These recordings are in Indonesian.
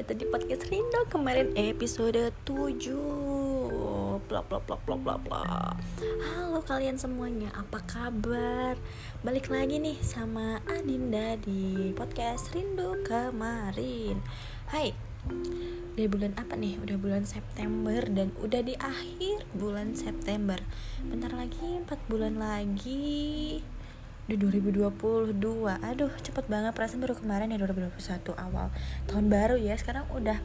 Datang di podcast Rindo Kemarin episode 7 Bla bla bla bla bla bla Halo kalian semuanya, apa kabar? Balik lagi nih sama Adinda di podcast Rindo kemarin. Hai, udah bulan apa nih? Udah bulan September dan udah di akhir bulan September. Bentar lagi, 4 bulan lagi Udah 2022 Aduh cepet banget perasaan baru kemarin ya 2021 awal Tahun baru ya Sekarang udah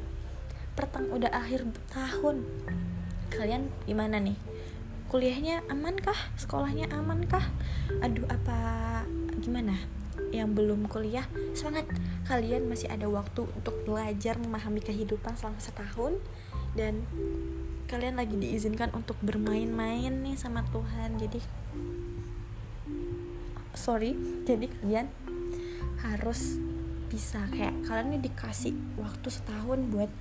Pertang udah akhir tahun Kalian gimana nih? Kuliahnya aman kah? Sekolahnya aman kah? Aduh apa Gimana? Yang belum kuliah Semangat Kalian masih ada waktu untuk belajar Memahami kehidupan selama setahun Dan Kalian lagi diizinkan untuk bermain-main nih sama Tuhan Jadi sorry jadi kalian harus bisa kayak kalian ini dikasih waktu setahun buat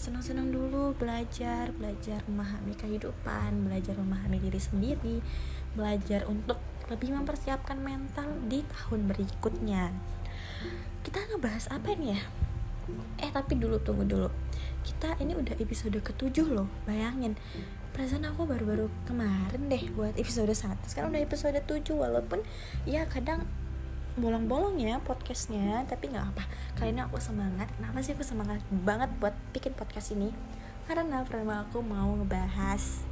senang-senang dulu belajar belajar memahami kehidupan belajar memahami diri sendiri belajar untuk lebih mempersiapkan mental di tahun berikutnya. Kita ngebahas apa nih ya? Eh tapi dulu tunggu dulu kita ini udah episode ketujuh loh bayangin. Perasaan aku baru-baru kemarin deh buat episode 1 sekarang udah episode 7 walaupun ya kadang bolong-bolong ya podcastnya tapi nggak apa kali ini aku semangat. Kenapa sih aku semangat banget buat bikin podcast ini? Karena pertama aku mau ngebahas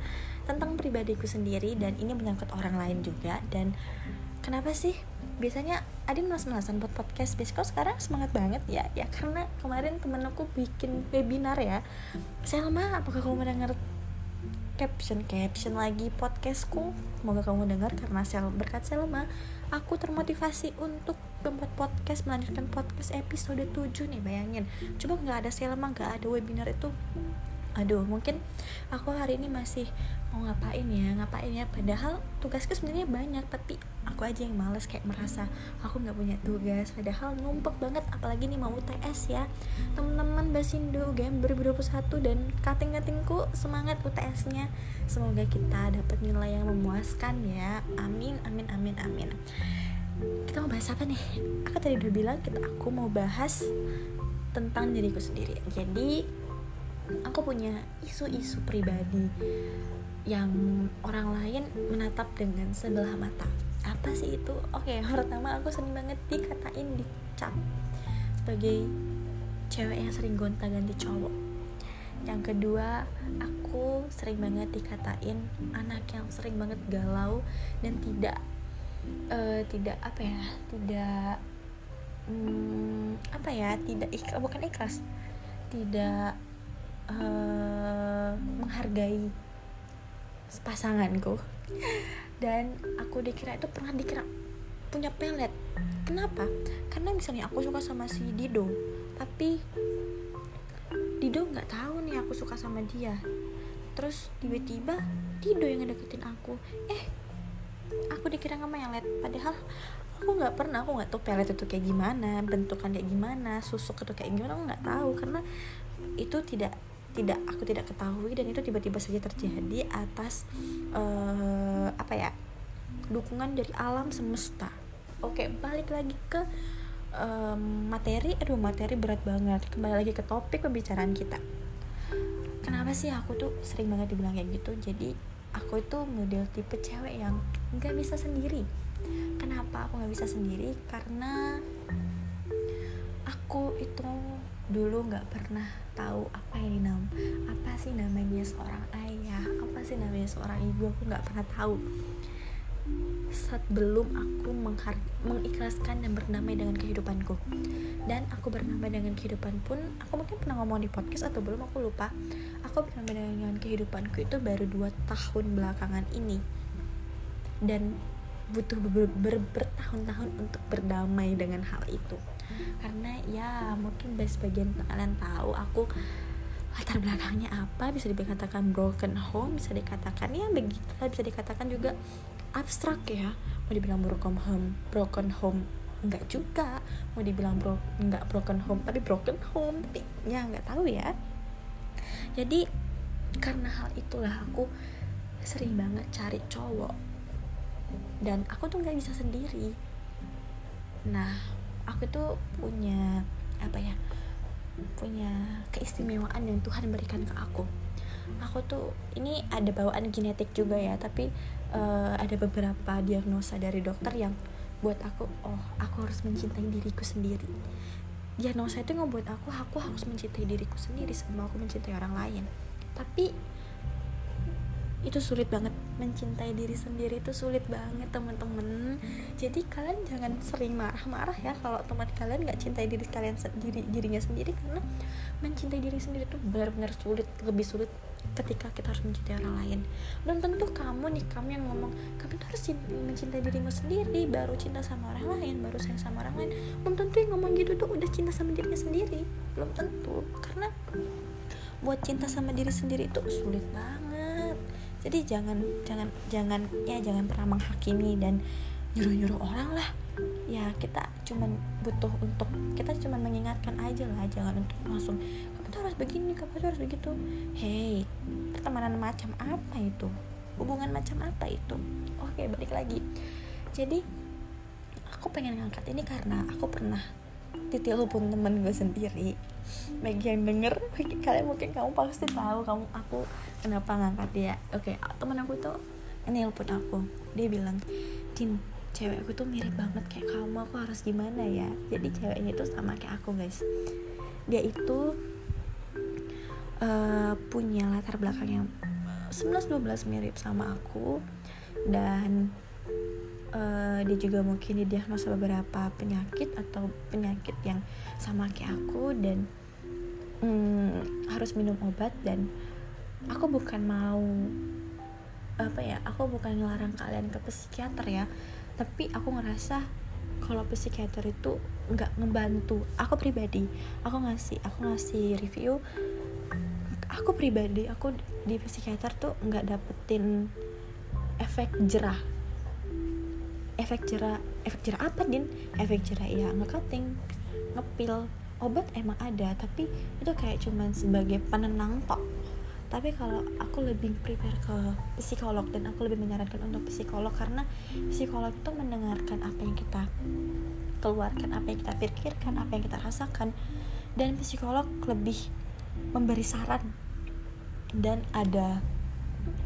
tentang pribadiku sendiri dan ini menyangkut orang lain juga. Dan kenapa sih biasanya Adin malas-malasan buat podcast. Besok sekarang semangat banget ya. Ya karena kemarin temen aku bikin webinar ya. Selma apakah kamu mendengar caption caption lagi podcastku? Semoga kamu dengar karena sel berkat Selma. Aku termotivasi untuk membuat podcast melanjutkan podcast episode 7 nih bayangin. Coba nggak ada Selma nggak ada webinar itu aduh mungkin aku hari ini masih mau ngapain ya ngapain ya? Padahal tugasku sebenarnya banyak tapi aku aja yang males kayak merasa aku nggak punya tugas. Padahal numpuk banget apalagi nih mau UTS ya. Teman-teman Basindo UGM 2021 dan kating-katingku semangat UTS-nya semoga kita dapat nilai yang memuaskan ya. Amin amin amin amin. Kita mau bahas apa nih? Aku tadi udah bilang kita aku mau bahas tentang diriku sendiri. Jadi aku punya isu-isu pribadi yang orang lain menatap dengan sebelah mata. Apa sih itu? Oke pertama aku sering banget dikatain dicap sebagai cewek yang sering gonta ganti cowok. Yang kedua aku sering banget dikatain anak yang sering banget galau dan tidak uh, tidak apa ya tidak um, apa ya tidak ikhlas bukan ikhlas tidak uh, menghargai pasanganku. Dan aku dikira itu pernah dikira punya pelet. Kenapa? Karena misalnya aku suka sama si Dido tapi Dido nggak tahu nih aku suka sama dia. Terus tiba-tiba Dido yang ngedeketin aku. Eh aku dikira ngemelet padahal aku nggak pernah aku nggak tahu pelet itu kayak gimana bentukan kayak gimana susuk itu kayak gimana aku nggak tahu. Karena itu tidak tidak aku tidak ketahui dan itu tiba-tiba saja terjadi atas uh, apa ya dukungan dari alam semesta. Oke balik lagi ke um, materi. Aduh materi berat banget. Kembali lagi ke topik pembicaraan kita. Kenapa sih aku tuh sering banget dibilang kayak gitu? Jadi aku itu model tipe cewek yang nggak bisa sendiri. Kenapa aku nggak bisa sendiri? Karena aku itu dulu nggak pernah tahu apa yang dinam apa sih namanya seorang ayah apa sih namanya seorang ibu aku nggak pernah tahu. Saat belum aku mengikhlaskan dan bernamai dengan kehidupanku. Dan aku bernamai dengan kehidupan pun aku mungkin pernah ngomong di podcast atau belum aku lupa. Aku bernamai dengan kehidupanku itu baru dua tahun belakangan ini. Dan butuh ber ber bertahun-tahun untuk berdamai dengan hal itu karena ya mungkin sebagian kalian tahu aku latar belakangnya apa bisa dikatakan broken home bisa dikatakan ya begitu bisa dikatakan juga abstrak ya. Mau dibilang broken home broken home enggak juga. Mau dibilang bro enggak broken home tapi broken home tapi ya nggak tahu ya. Jadi karena hal itulah aku sering banget cari cowok. Dan aku tuh nggak bisa sendiri. Nah aku tuh punya apa ya punya keistimewaan yang Tuhan berikan ke aku. Aku tuh ini ada bawaan genetik juga ya tapi uh, ada beberapa diagnosa dari dokter yang buat aku oh aku harus mencintai diriku sendiri. Diagnosa itu ngebuat aku aku harus mencintai diriku sendiri sebelum aku mencintai orang lain. Tapi itu sulit banget. Mencintai diri sendiri itu sulit banget teman-teman. Jadi kalian jangan sering marah-marah ya kalau teman kalian nggak cintai diri kalian sendiri dirinya sendiri. Karena mencintai diri sendiri itu benar-benar sulit lebih sulit ketika kita harus mencintai orang lain. Dan tentu kamu nih kamu yang ngomong kamu tuh harus cinta, mencintai dirimu sendiri baru cinta sama orang lain baru sayang sama orang lain. Belum tentu yang ngomong gitu tuh udah cinta sama dirinya sendiri. Belum tentu. Karena buat cinta sama diri sendiri itu sulit banget jadi jangan jangan jangan ya jangan pernah menghakimi dan nyuruh nyuruh orang lah. Ya kita cuman butuh untuk kita cuman mengingatkan aja lah jangan untuk langsung kamu tuh harus begini kamu harus begitu. Hey pertemanan macam apa itu? Hubungan macam apa itu? Oke balik lagi. Jadi aku pengen ngangkat ini karena aku pernah ditelepon temen gue sendiri. Bagi yang denger bagi kalian mungkin kamu pasti tahu kamu aku kenapa ngangkat dia? Oke temen aku tuh nelpon aku. Dia bilang Din cewek aku tuh mirip banget kayak kamu. Aku harus gimana ya? Jadi ceweknya itu sama kayak aku guys. Dia itu uh, punya latar belakang yang 11-12 mirip sama aku. Dan uh, dia juga mungkin didiagnosa beberapa penyakit atau penyakit yang sama kayak aku. Dan um, harus minum obat dan aku bukan mau apa ya aku bukan ngelarang kalian ke psikiater ya. Tapi aku ngerasa kalau psikiater itu nggak ngebantu aku pribadi. Aku ngasih aku ngasih review. Aku pribadi aku di psikiater tuh nggak dapetin efek jerah. Efek jerah efek jerah apa din? Efek jerah ya ngekating ngepil. Obat emang ada tapi itu kayak cuman sebagai penenang tok tapi kalau aku lebih prepare ke psikolog dan aku lebih menyarankan untuk psikolog karena psikolog itu mendengarkan apa yang kita keluarkan apa yang kita pikirkan apa yang kita rasakan. Dan psikolog lebih memberi saran. Dan ada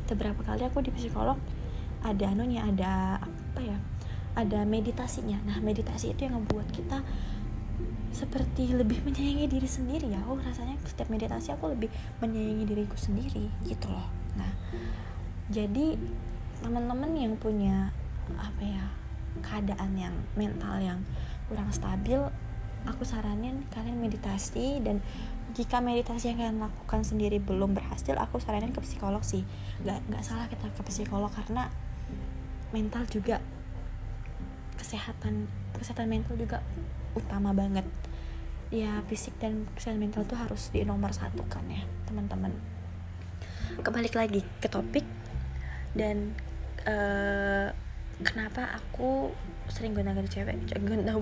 beberapa kali aku di psikolog ada anunya ada apa ya ada meditasinya. Nah meditasi itu yang membuat kita seperti lebih menyayangi diri sendiri ya. Oh rasanya setiap meditasi aku lebih menyayangi diriku sendiri gitu loh. Nah jadi teman-teman yang punya apa ya keadaan yang mental yang kurang stabil aku saranin kalian meditasi. Dan jika meditasi yang kalian lakukan sendiri belum berhasil aku saranin ke psikolog sih. Nggak nggak salah kita ke psikolog karena mental juga kesehatan kesehatan mental juga utama banget. Ya fisik dan kesehatan mental tuh harus di nomor satu kan ya teman-teman. Kebalik lagi ke topik dan uh, kenapa aku sering gonta-ganti cewek?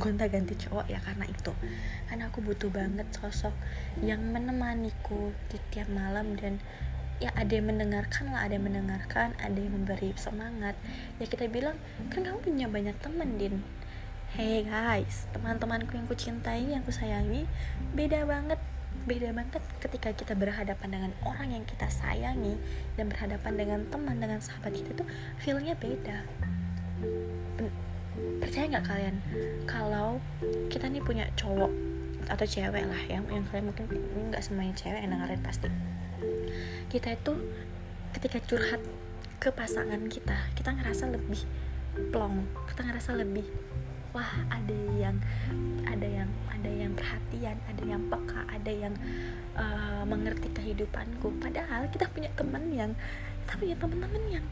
Gonta-ganti cowok ya karena itu. Karena aku butuh banget sosok yang menemaniku di tiap malam dan ya ada yang mendengarkan lah ada yang mendengarkan ada yang memberi semangat. Ya kita bilang kan kamu punya banyak teman din Hey guys, teman-temanku yang kucintai, yang kusayangi, beda banget. Beda banget ketika kita berhadapan dengan orang yang kita sayangi dan berhadapan dengan teman dengan sahabat kita tuh feelnya beda. Percaya nggak kalian? Kalau kita nih punya cowok atau cewek lah yang yang kalian mungkin nggak semuanya cewek yang dengerin pasti. Kita itu ketika curhat ke pasangan kita kita ngerasa lebih plong kita ngerasa lebih wah ada yang ada yang ada yang perhatian ada yang peka ada yang uh, mengerti kehidupanku. Padahal kita punya teman yang kita punya teman-teman yang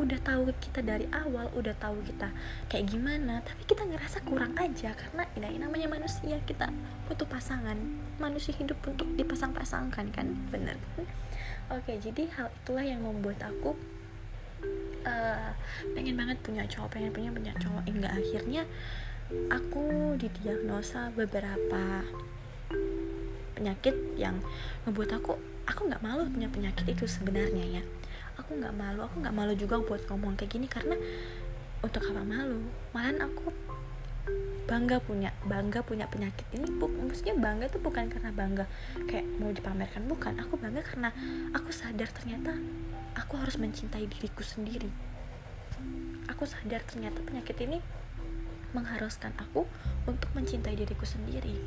udah tahu kita dari awal udah tahu kita kayak gimana tapi kita ngerasa kurang aja karena ini namanya manusia kita butuh pasangan. Manusia hidup untuk dipasang-pasangkan kan? Bener. Oke jadi hal itulah yang membuat aku uh, pengen banget punya cowok pengen punya punya cowok. Hingga akhirnya aku didiagnosa beberapa penyakit yang membuat aku aku nggak malu punya penyakit itu sebenarnya ya. Aku nggak malu aku nggak malu juga buat ngomong kayak gini karena untuk apa malu? Malahan aku bangga punya bangga punya penyakit ini maksudnya bangga tuh bukan karena bangga kayak mau dipamerkan bukan. Aku bangga karena aku sadar ternyata aku harus mencintai diriku sendiri. Aku sadar ternyata penyakit ini mengharuskan aku untuk mencintai diriku sendiri.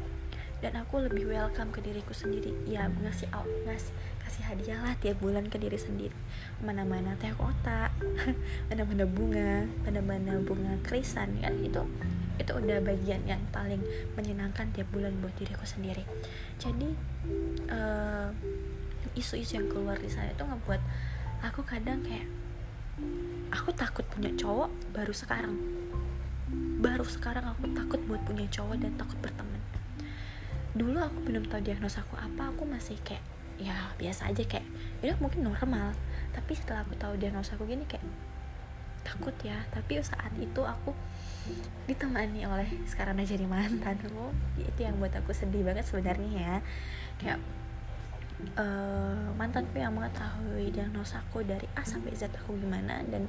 Dan aku lebih welcome ke diriku sendiri. Ya ngasih out ngasih kasih hadiah lah tiap bulan ke diri sendiri. Mana-mana teh kotak mana-mana bunga mana-mana bunga krisan kan itu itu udah bagian yang paling menyenangkan tiap bulan buat diriku sendiri. Jadi uh, isu-isu yang keluar di sana itu ngebuat aku kadang kayak aku takut punya cowok baru sekarang. Baru sekarang aku takut buat punya cowok dan takut berteman. Dulu aku belum tahu diagnosa aku apa aku masih kayak ya biasa aja kayak ya mungkin normal. Tapi setelah aku tahu diagnosa aku gini kayak takut ya. Tapi saat itu aku ditemani oleh sekarang aja jadi mantanku itu yang buat aku sedih banget sebenarnya ya. Kayak uh, mantanku yang mengetahui diagnosa aku dari A sampai Z aku gimana dan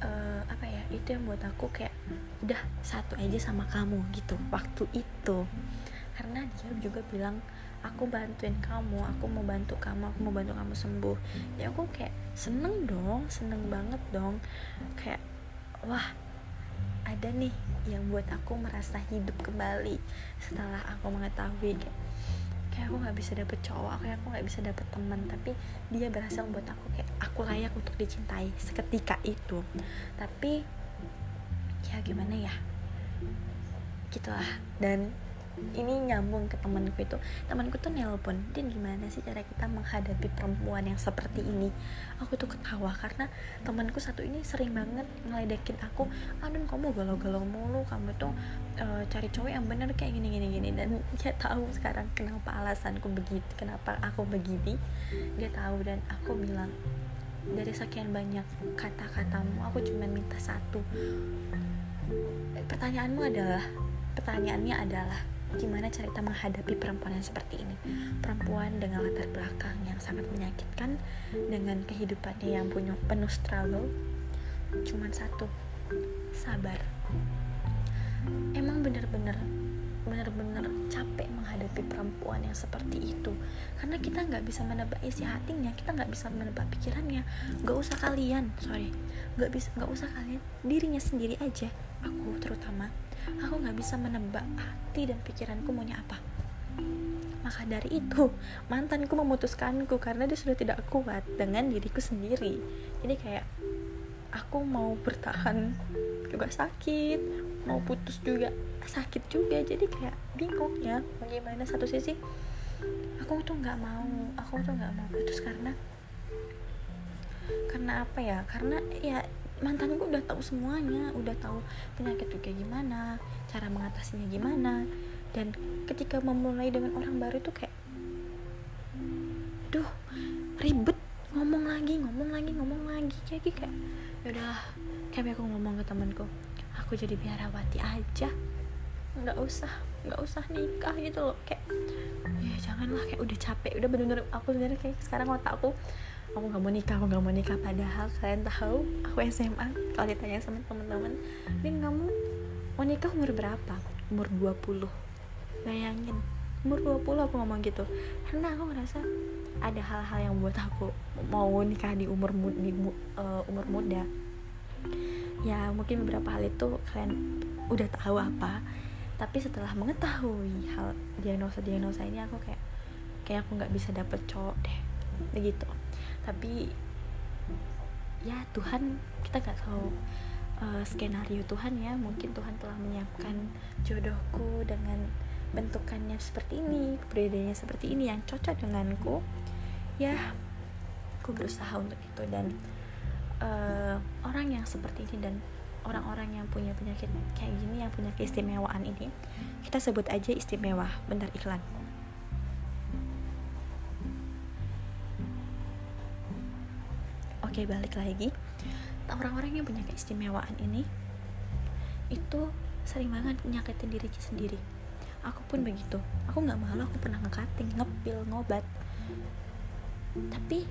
uh, apa ya itu yang buat aku kayak udah satu aja sama kamu gitu waktu itu. Karena dia juga bilang aku bantuin kamu aku mau bantu kamu aku mau bantu kamu sembuh. Ya aku kayak seneng dong seneng banget dong. Kayak wah ada nih yang buat aku merasa hidup kembali setelah aku mengetahui kayak kayak aku nggak bisa dapet cowok kayak aku nggak bisa dapet teman tapi dia berhasil membuat aku kayak aku layak untuk dicintai seketika itu. Tapi ya gimana ya? Gitulah. Dan ini nyambung ke temanku itu. Temanku tuh nelpon din gimana sih cara kita menghadapi perempuan yang seperti ini? Aku tuh ketawa karena temanku satu ini sering banget ngeledekin aku aduh kamu galau-galau mulu kamu tuh uh, cari cowok yang bener kayak gini gini gini. Dan dia tahu sekarang kenapa alasanku begitu kenapa aku begini. Dia tahu dan aku bilang dari sekian banyak kata-katamu aku cuma minta satu. Pertanyaanmu adalah pertanyaannya adalah gimana cerita menghadapi perempuan yang seperti ini? Perempuan dengan latar belakang yang sangat menyakitkan dengan kehidupannya yang punya penuh struggle. Cuman satu sabar. Emang bener-bener bener-bener capek menghadapi perempuan yang seperti itu. Karena kita nggak bisa menebak isi hatinya kita nggak bisa menebak pikirannya. Nggak usah kalian sorry. Nggak bisa nggak usah kalian dirinya sendiri aja. Aku terutama aku nggak bisa menebak hati dan pikiranku maunya apa. Maka dari itu mantanku memutuskanku karena dia sudah tidak kuat dengan diriku sendiri. Jadi kayak aku mau bertahan juga sakit mau putus juga sakit juga. Jadi kayak bingung ya bagaimana satu sisi aku tuh nggak mau aku tuh nggak mau putus karena karena apa ya? Karena ya mantanku udah tahu semuanya udah tahu penyakit itu kayak gimana cara mengatasinya gimana. Dan ketika memulai dengan orang baru itu kayak duh ribet ngomong lagi ngomong lagi ngomong lagi. Jadi kayak yaudah kayak aku ngomong ke temanku aku jadi biarawati aja. Nggak usah nggak usah nikah gitu loh kayak ya janganlah kayak udah capek udah bener-bener aku sebenarnya kayak sekarang otak aku aku nggak mau nikah aku nggak mau nikah. Padahal kalian tahu aku SMA kalau ditanya sama teman-teman Din kamu mau nikah umur berapa? Umur 20 bayangin umur 20 aku ngomong gitu. Karena aku ngerasa ada hal-hal yang buat aku mau nikah di umur mu, di uh, umur muda. Ya mungkin beberapa hal itu kalian udah tahu apa. Tapi setelah mengetahui hal diagnosa diagnosa ini aku kayak kayak aku nggak bisa dapet cowok deh. Begitu tapi ya Tuhan kita nggak tahu uh, skenario Tuhan ya. Mungkin Tuhan telah menyiapkan jodohku dengan bentukannya seperti ini kepribadiannya seperti ini yang cocok denganku. Ya aku berusaha untuk itu. Dan uh, orang yang seperti ini dan orang-orang yang punya penyakit kayak gini yang punya keistimewaan ini kita sebut aja istimewa bentar iklan oke balik lagi. Orang-orang yang punya keistimewaan ini itu sering banget nyakitin diri sendiri. Aku pun begitu. Aku nggak malu aku pernah ngekating ngepil ngobat. Tapi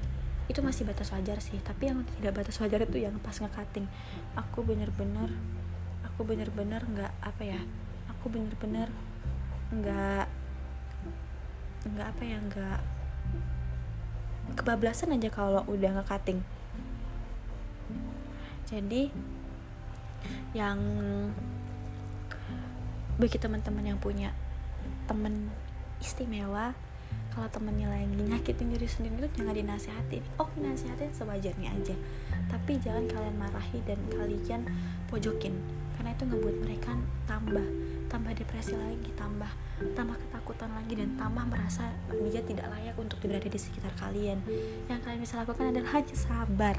itu masih batas wajar sih. Tapi yang tidak batas wajar itu yang pas ngekating. Aku bener-bener aku bener-bener nggak apa ya aku bener-bener nggak nggak apa ya nggak kebablasan aja kalau udah nge cutting jadi yang bagi teman-teman yang punya temen istimewa kalau temennya lagi nyakitin diri sendiri itu jangan dinasihatin oh dinasihatin sewajarnya aja. Tapi jangan kalian marahi dan kalian pojokin karena itu ngebuat mereka tambah tambah depresi lagi tambah tambah ketakutan lagi dan tambah merasa dia tidak layak untuk berada di sekitar kalian. Yang kalian bisa lakukan adalah hanya sabar.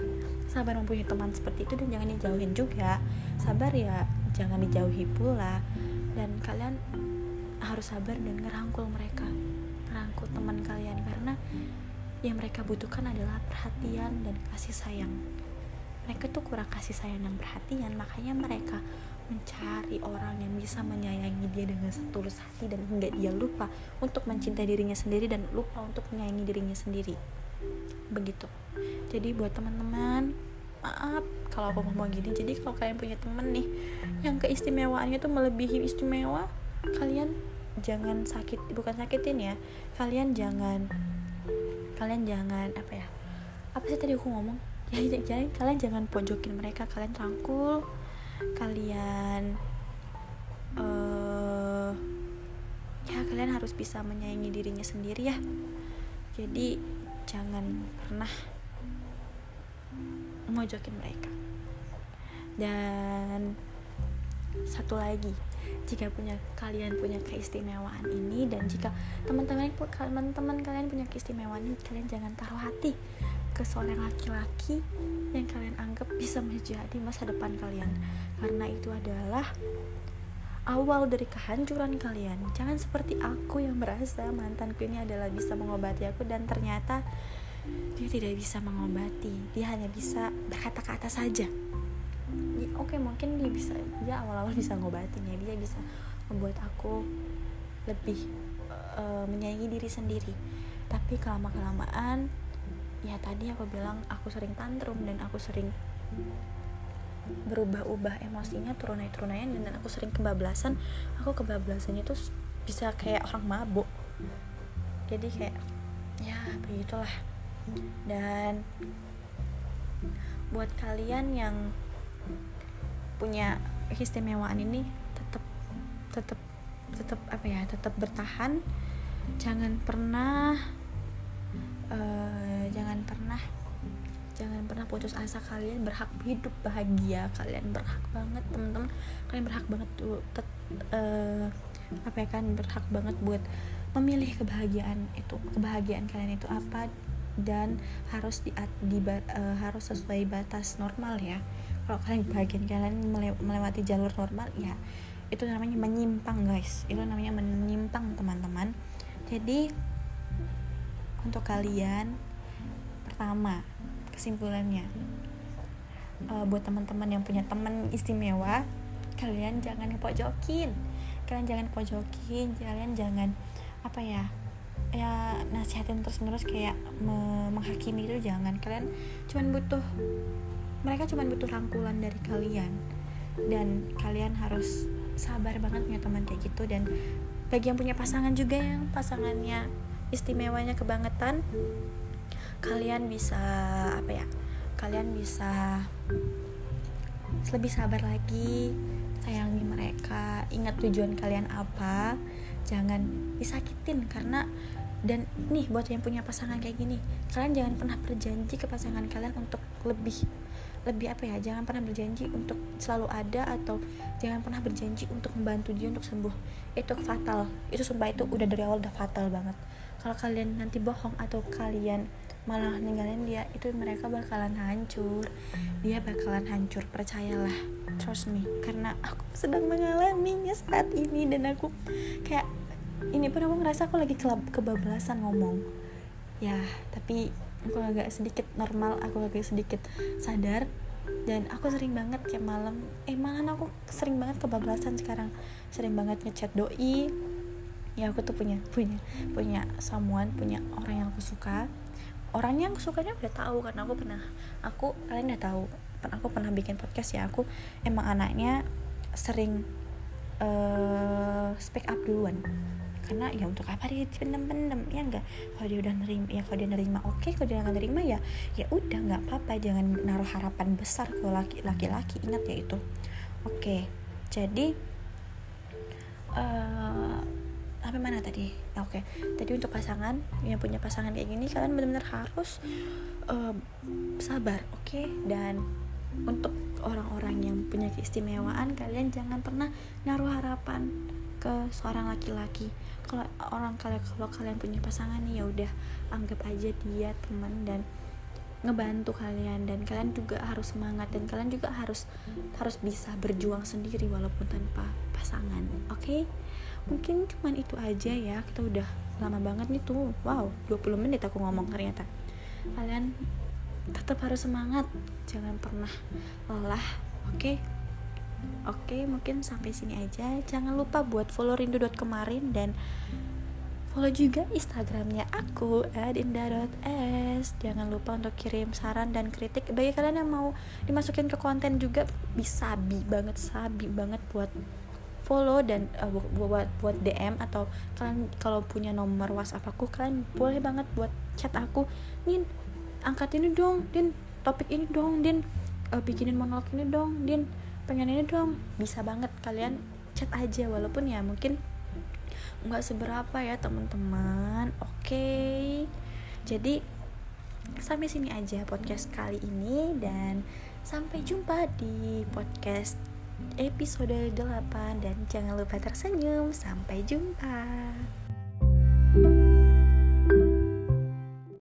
Sabar mempunyai teman seperti itu dan jangan dijauhin juga. Sabar ya jangan dijauhi pula. Dan kalian harus sabar dan ngerangkul mereka. Ngerangkul teman kalian karena yang mereka butuhkan adalah perhatian dan kasih sayang mereka tuh kurang kasih sayang dan perhatian makanya mereka mencari orang yang bisa menyayangi dia dengan setulus hati dan hingga dia lupa untuk mencintai dirinya sendiri dan lupa untuk menyayangi dirinya sendiri. Begitu. Jadi buat teman-teman maaf kalau aku ngomong gini. Jadi kalau kalian punya temen nih yang keistimewaannya tuh melebihi istimewa kalian jangan sakit bukan sakitin ya. Kalian jangan kalian jangan apa ya apa sih tadi aku ngomong jadi, jadi kalian jangan pojokin mereka kalian rangkul kalian uh, ya kalian harus bisa menyayangi dirinya sendiri ya. Jadi jangan pernah mojokin mereka. Dan satu lagi jika punya kalian punya keistimewaan ini dan jika teman-teman teman-teman kalian punya keistimewaan ini kalian jangan taruh hati ke seorang laki-laki yang kalian anggap bisa menjadi masa depan kalian. Karena itu adalah awal dari kehancuran kalian. Jangan seperti aku yang merasa mantanku ini adalah bisa mengobati aku dan ternyata dia tidak bisa mengobati. Dia hanya bisa berkata-kata saja. Ya, oke okay, mungkin dia bisa dia awal-awal bisa ngobatin ya. Dia bisa membuat aku lebih uh, menyayangi diri sendiri. Tapi kelama kelamaan ya tadi aku bilang aku sering tantrum dan aku sering berubah-ubah emosinya turun naik turun naik dan aku sering kebablasan. Aku kebablasannya tuh bisa kayak orang mabuk. Jadi kayak ya begitulah. Dan buat kalian yang punya keistimewaan ini tetap tetap tetap apa ya tetap bertahan. Jangan pernah uh, jangan pernah jangan pernah putus asa. Kalian berhak hidup bahagia. Kalian berhak banget teman-teman. Kalian berhak banget tuh uh, apa ya kan? Berhak banget buat memilih kebahagiaan itu. Kebahagiaan kalian itu apa dan harus di, di uh, harus sesuai batas normal ya. Kalau kalian bagian kalian melewati jalur normal ya itu namanya menyimpang guys. Itu namanya menyimpang teman-teman. Jadi untuk kalian. Pertama kesimpulannya uh, buat teman-teman yang punya teman istimewa kalian jangan pojokin kalian jangan pojokin kalian jangan apa ya ya nasihatin terus menerus kayak me menghakimi itu jangan. Kalian cuman butuh mereka cuman butuh rangkulan dari kalian. Dan kalian harus sabar banget punya teman kayak gitu. Dan bagi yang punya pasangan juga yang pasangannya istimewanya kebangetan kalian bisa apa ya kalian bisa lebih sabar lagi sayangi mereka ingat tujuan kalian apa jangan disakitin karena dan nih buat yang punya pasangan kayak gini kalian jangan pernah berjanji ke pasangan kalian untuk lebih lebih apa ya jangan pernah berjanji untuk selalu ada atau jangan pernah berjanji untuk membantu dia untuk sembuh. Itu fatal itu sumpah itu udah dari awal udah fatal banget kalau kalian nanti bohong atau kalian malah ninggalin dia itu mereka bakalan hancur. Dia bakalan hancur percayalah. Trust me. Karena aku sedang mengalaminya saat ini dan aku kayak ini pun aku ngerasa aku lagi kebablasan ngomong. Ya tapi aku agak sedikit normal aku agak sedikit sadar. Dan aku sering banget kayak malam eh malam aku sering banget kebablasan sekarang. Sering banget ngechat doi ya aku tuh punya punya punya someone punya orang yang aku suka. Orang yang sukanya udah tahu karena aku pernah aku kalian udah tahu aku pernah bikin podcast ya. Aku emang anaknya sering uh, speak up duluan. Karena ya untuk apa dia pendem-pendem ya enggak kalau dia udah nerima ya kalau dia nerima oke. Okay. kalau dia nggak nerima ya ya udah nggak apa-apa. Jangan naruh harapan besar ke laki-laki. Ingat ya itu. Oke. Okay. jadi uh, sampai mana tadi oke okay. tadi untuk pasangan yang punya pasangan kayak gini kalian benar-benar harus uh, sabar oke okay? dan untuk orang-orang yang punya keistimewaan kalian jangan pernah naruh harapan ke seorang laki-laki kalau orang kalian kalau kalian punya pasangan ya udah anggap aja dia teman dan ngebantu kalian dan kalian juga harus semangat dan kalian juga harus harus bisa berjuang sendiri walaupun tanpa pasangan oke okay? Mungkin cuman itu aja ya. Kita udah lama banget nih tuh. Wow 20 menit aku ngomong ternyata. Kalian tetap harus semangat. Jangan pernah lelah. Oke? Okay? Oke, mungkin sampai sini aja. Jangan lupa buat follow rindu kemarin dan follow juga Instagramnya aku @inda.s. Jangan lupa untuk kirim saran dan kritik. Bagi kalian yang mau dimasukin ke konten juga bisa. Sabi banget sabi banget buat follow dan uh, buat buat DM atau kalian kalau punya nomor WhatsApp aku kalian boleh banget buat chat aku. Nin angkat ini dong. Din topik ini dong. Din uh, bikinin monolog ini dong. Din pengen ini dong. Bisa banget kalian chat aja walaupun ya mungkin nggak seberapa ya teman-teman. Oke. Okay. jadi sampai sini aja podcast kali ini dan sampai jumpa di podcast episode 8 dan jangan lupa tersenyum. Sampai jumpa